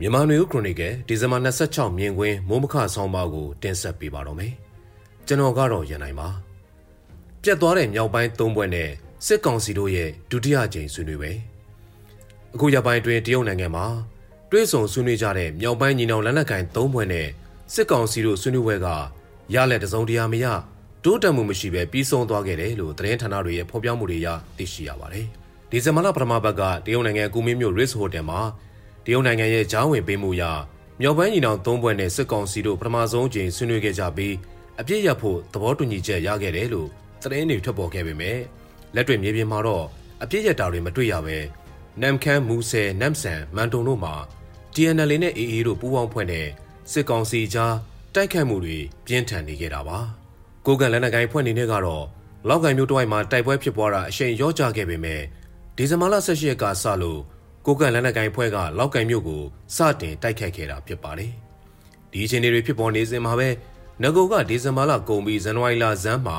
မြန်မာနွေဦးခရိုနီကယ်ဒီဇင်ဘာ26မြင်ကွင်းမိုးမခဆောင်းပါးကိုတင်ဆက်ပေးပါတော့မယ်။ကျွန်တော်ကတော့ရန်နိုင်ပါ။ပြတ်သွားတဲ့မြောက်ပိုင်း၃ဘွဲ့နဲ့စစ်ကောင်စီတို့ရဲ့ဒုတိယကြိမ်ဆွေးနွေးပွဲ။အခုရပိုင်းတွင်တရုတ်နိုင်ငံမှာတွဲဆုံဆွေးနွေးကြတဲ့မြောက်ပိုင်းညီနောင်လက်နက်ကိုင်၃ဘွဲ့နဲ့စစ်ကောင်စီတို့ဆွေးနွေးပွဲကရလက်တစုံတရာမရတိုးတက်မှုမရှိဘဲပြီးဆုံးသွားခဲ့တယ်လို့သတင်းဌာနတွေရဲ့ဖော်ပြမှုတွေအရသိရှိရပါတယ်။ဒီဇင်ဘာလပထမပတ်ကတရုတ်နိုင်ငံကူမင်းမြို့ Ritz Hotel မှာ တရုတ်နိုင်ငံရဲ့ဂျားဝင်ပေးမှုအရမြောက်ပိုင်းညီနောင်သုံးဘွဲ့နဲ့စစ်ကောင်စီတို့ပထမဆုံးအကြိမ်ဆွေးနွေးခဲ့ကြပြီးအပြစ်ရဖို့သဘောတူညီချက်ရခဲ့တယ်လို့သတင်းတွေထွက်ပေါ်ခဲ့ပေမဲ့လက်တွေ့မြေပြင်မှာတော့အပြစ်ရတာတွေမတွေ့ရပဲနမ်ခမ်းမူဆယ်နမ်ဆန်မန်တုံတို့မှာ TNL နဲ့ AA တို့ပူးပေါင်းဖွဲ့တဲ့စစ်ကောင်စီကြားတိုက်ခိုက်မှုတွေပြင်းထန်နေခဲ့တာပါကိုကန်လက်နက်ကိုင်ဖွဲ့နေနေကတော့လောက်ကိုင်မျိုးတဝိုက်မှာတိုက်ပွဲဖြစ်ပွားတာအရှိန်ရော့ကျခဲ့ပေမဲ့ဒီဇင်ဘာလ18ရက်ကစလို့ ကိုကန့်လက်နက်ကိုင်ဖွဲ့ကလောက်ကိုင်မြို့ကိုစတင်တိုက်ခိုက်ခဲ့တာဖြစ်ပါတယ်။ဒီအခြေအနေတွေဖြစ်ပေါ်နေစဉ်မှာပဲငကိုကဒီဇင်ဘာလကုန်ပြီးဇန်နဝါရီလဇန်းမှာ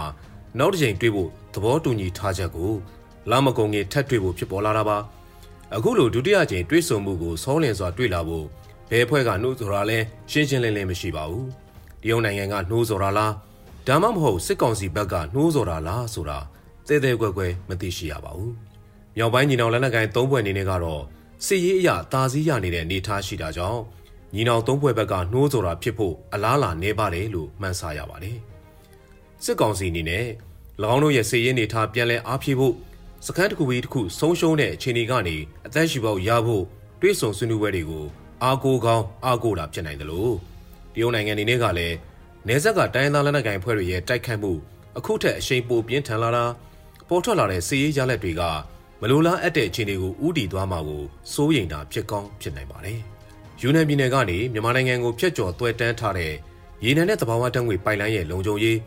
နောက်တစ်ချိန်တွေ့ဖို့သဘောတူညီထားချက်ကိုလာမကုန်ခင်ထပ်တွေ့ဖို့ဖြစ်ပေါ်လာတာပါ။အခုလိုဒုတိယကြိမ်တွေ့ဆုံမှုကိုစောလင်စွာတွေ့လာဖို့ဘယ်ဖွဲ့ကနှိုးဆိုတာလဲရှင်းရှင်းလင်းလင်းမရှိပါဘူး။တရုတ်နိုင်ငံကနှိုးဆိုတာလားဒါမှမဟုတ်စစ်ကောင်စီဘက်ကနှိုးဆိုတာလားဆိုတာတဲတဲကွယ်ကွယ်မသိရှိရပါဘူး။မြောက်ပိုင်းညီနောင်လက်နက်ကိုင်သုံးဘွဲ့အနေနဲ့ကတော့ စစ်ရေးအရာတာစည်းရနေတဲ့အနေအထားရှိတာကြောင့်ညီနောင်သုံးဖွဲ့ဘက်ကနှိုးဆိုတာဖြစ်ဖို့အလားလာနေပါတယ်လို့မှန်းဆရပါတယ်။စစ်ကောင်စီအနေနဲ့၎င်းတို့ရဲ့စစ်ရေးနေထားပြန်လည်အားဖြည့်ဖို့စခန်းတစ်ခုပြီးတစ်ခုဆုံးရှုံးတဲ့အခြေအနေကနေအသက်ရှူပေါက်ရဖို့တွေးဆုံဆွေးနွေးပွဲတွေကိုအားကိုးကောင်းအားကိုးတာဖြစ်နိုင်တယ်လို့တရုတ်နိုင်ငံအနေနဲ့ကလည်းနေဆက်ကတိုင်းသားလက်နက်ကိုင်ဖွဲ့တွေရဲ့တိုက်ခိုက်မှုအခုထက်အရှိန်ပိုပြင်းထန်လာတာပေါ်ထွက်လာတဲ့စစ်ရေးရလက်တွေက မလိုလားအပ်တဲ့အခြေအနေကိုဥတီသွားမှာကိုစိုးရိမ်တာဖြစ်ကောင်းဖြစ်နိုင်ပါတယ်။ယူနန်ပြည်နယ်ကနေမြန်မာနိုင်ငံကိုဖျက်ကျော်သွဲတန်းထားတဲ့ရေနံနဲ့တဘာဝတန်းငွေပိုက်လိုင်းရဲ့လုံခြုံရေး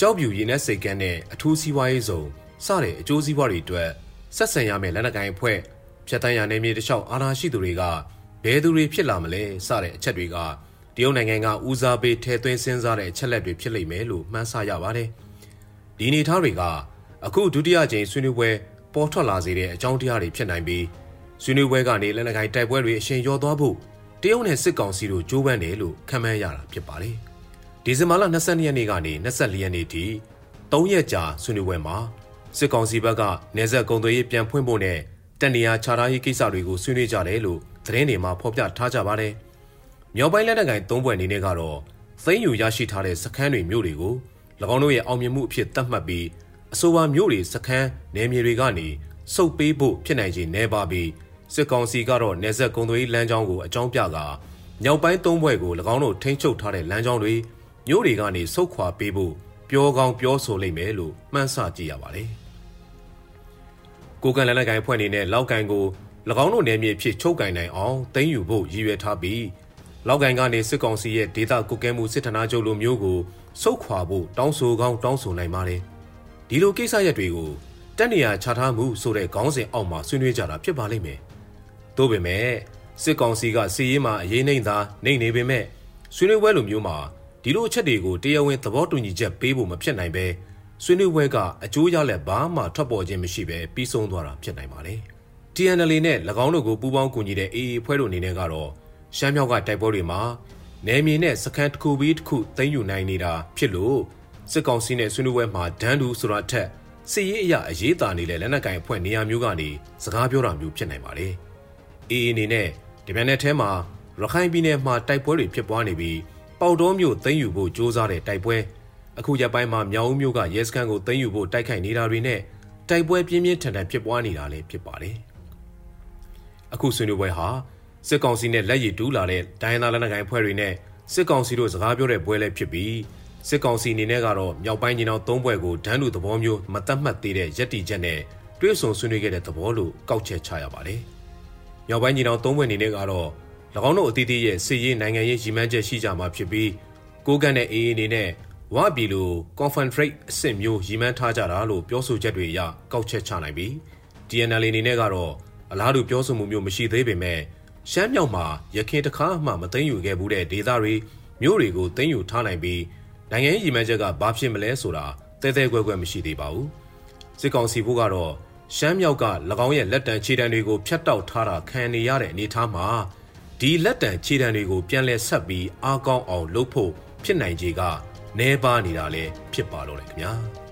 ကြောက်ပြူရေနက်စိတ်ကန်းနဲ့အထူးစီးပွားရေးစုံစတဲ့အကျိုးစီးပွားတွေအတွက်ဆက်ဆံရမယ့်လက်နက်ကိုင်အဖွဲ့ဖြတ်တန်းရနေမြေတလျှောက်အာဏာရှိသူတွေကဘယ်သူတွေဖြစ်လာမလဲစတဲ့အချက်တွေကတရုတ်နိုင်ငံကဦးစားပေးထဲသွင်းစဉ်းစားတဲ့အချက်လက်တွေဖြစ်လိမ့်မယ်လို့မှန်းဆရပါတယ်။ဒီနေသားတွေကအခုဒုတိယကြိမ်ဆွေးနွေးပွဲ ပေါ်ထွက်လာစေတဲ့အကြောင်းတရားတွေဖြစ်နိုင်ပြီးဆွေးနွေးပွဲကနေလက်နက်ကိုင်တိုက်ပွဲတွေအရှင်ရောသွားဖို့တရုတ်နဲ့စစ်ကောင်စီတို့ကြိုးပမ်းတယ်လို့ခန့်မှန်းရတာဖြစ်ပါတယ်။ဒီဇင်ဘာလ22ရက်နေ့ကနေ24ရက်နေ့ထိ3ရက်ကြာဆွေးနွေးပွဲမှာစစ်ကောင်စီဘက်ကနေဆက်ကုံသွေးရေးပြန်ဖွင့်ဖို့နဲ့တန်နေရာခြားထားရေးကိစ္စတွေကိုဆွေးနွေးကြတယ်လို့သတင်းတွေမှာဖော်ပြထားကြပါတယ်။မြောက်ပိုင်းလက်နက်ကိုင်၃ဘွဲ့အနေနဲ့ကတော့သိမ်းယူရရှိထားတဲ့စခန်းတွေမြို့တွေကို၎င်းတို့ရဲ့အောင်မြင်မှုအဖြစ်သတ်မှတ်ပြီး အဆိုပါမြို့တွေစခန်းနယ်မြေတွေကနေစုပ်ပေးဖို့ဖြစ်နိုင်ခြေနည်းပါပြီးစစ်ကောင်စီကတော့နေဆက်ကုံသွေးလမ်းကြောင်းကိုအကြောင်းပြကာမြောက်ပိုင်းသုံးဘွဲ့ကို၎င်းတို့ထိန်းချုပ်ထားတဲ့လမ်းကြောင်းတွေမြို့တွေကနေဆုတ်ခွာပေးဖို့ပြောကောင်းပြောဆိုလိမ့်မယ်လို့မှန်းဆကြည့်ရပါတယ်။ကိုကန်လက်နက်ကိုင်ဖွဲ့အနေနဲ့လောက်ကန်ကို၎င်းတို့နယ်မြေဖြစ်ချုပ်ကင်နိုင်အောင်သိမ်းယူဖို့ရည်ရွယ်ထားပြီးလောက်ကန်ကနေစစ်ကောင်စီရဲ့ဒေသကုကဲမှုစစ်ဌာနချုပ်လိုမျိုးကိုစုတ်ခွာဖို့တောင်းဆိုကောင်းတောင်းဆိုနိုင်ပါတယ်။ ဒီလိုကိစ္စရပ်တွေကိုတက်နေရချထားမှုဆိုတဲ့ခေါင်းစဉ်အောက်မှာဆွေးနွေးကြတာဖြစ်ပါလိမ့်မယ်။သို့ပေမဲ့စစ်ကောင်စီကစီရေးမှာအရေးနှိမ့်သာနှိမ့်နေပေမဲ့ဆွေးနွေးပွဲလိုမျိုးမှာဒီလိုအချက်တွေကိုတရားဝင်သဘောတူညီချက်ပေးဖို့မဖြစ်နိုင်ပဲဆွေးနွေးပွဲကအကျိုးရလက်ဘာမှထွက်ပေါ်ခြင်းမရှိပဲပြီးဆုံးသွားတာဖြစ်နိုင်ပါတယ်။ TNL နဲ့၎င်းတို့ကိုပူးပေါင်းကူညီတဲ့ AA ဖွဲ့တို့အနေနဲ့ကတော့ရှမ်းမြောက်ကတိုက်ပွဲတွေမှာနယ်မြေနဲ့စခန်းတစ်ခုပြီးတစ်ခုသိမ်းယူနိုင်နေတာဖြစ်လို့ စစ်ကောင်စီနဲ့ဆွေးနွေးပွဲမှာဒန်းတူဆိုတာထက်စစ်ရေးအရာအရေးတာနေတဲ့လက်နက်ကင်အဖွဲ့နေရာမျိုးကနေစကားပြောတာမျိုးဖြစ်နိုင်ပါတယ်။အေးအနေနဲ့ဒီပြန်တဲ့ထဲမှာရခိုင်ပြည်နယ်မှာတိုက်ပွဲတွေဖြစ်ပွားနေပြီးပေါတော်မျိုးသိမ်းယူဖို့စ조사တဲ့တိုက်ပွဲအခုရက်ပိုင်းမှာမြောက်ဦးမျိုးကရဲစခန်းကိုသိမ်းယူဖို့တိုက်ခိုက်နေတာတွေနဲ့တိုက်ပွဲပြင်းပြင်းထန်ထန်ဖြစ်ပွားနေတာလည်းဖြစ်ပါတယ်။အခုဆွေးနွေးပွဲဟာစစ်ကောင်စီနဲ့လက်ရည်တူးလာတဲ့ဒိုင်းသားလက်နက်ကိုင်အဖွဲ့တွေနဲ့စစ်ကောင်စီတို့စကားပြောတဲ့ပွဲလည်းဖြစ်ပြီး စစ်ကောင်စီအနေနဲ့ကတော့မြောက်ပိုင်းညီနောင်သုံးဘွဲ့ကိုဒန်းလူသဘောမျိုးမတတ်မှတ်သေးတဲ့ရက်တီချက်နဲ့တွဲဆုံဆွေးနွေးခဲ့တဲ့သဘောလို့ကောက်ချက်ချရပါတယ်။မြောက်ပိုင်းညီနောင်သုံးဘွဲ့အနေနဲ့ကတော့၎င်းတို့အသီးသီးရဲ့စစ်ရေးနိုင်ငံရေးရည်မှန်းချက်ရှိကြမှာဖြစ်ပြီးကိုကန်တဲ့အေးအေးအနေနဲ့ဝါဘီလို Confederate အဆင့်မျိုးရည်မှန်းထားကြတာလို့ပြောဆိုချက်တွေအရကောက်ချက်ချနိုင်ပြီး DNL အနေနဲ့ကတော့အလားတူပြောဆိုမှုမျိုးမရှိသေးပေမဲ့ရှမ်းမြောက်မှာရခင်တခါမှမသိမ်းယူခဲ့ဘူးတဲ့ဒေသတွေမြို့တွေကိုသိမ်းယူထားနိုင်ပြီး နိုင်ငံရေးရည်မှန်းချက်ကဘာဖြစ်မလဲဆိုတာတဲတဲကွဲကွဲမရှိသေးပါဘူးစစ်ကောင်စီဘုကတော့ရှမ်းမြောက်က၎င်းရဲ့လက်တံခြေတံတွေကိုဖျက်တောက်ထားတာခံနေရတဲ့အနေအထားမှာဒီလက်တံခြေတံတွေကိုပြန်လဲဆက်ပြီးအားကောင်းအောင်လုပ်ဖို့ဖြစ်နိုင်ခြေကနှဲပါနေတာလည်းဖြစ်ပါတော့တယ်ခင်ဗျာ။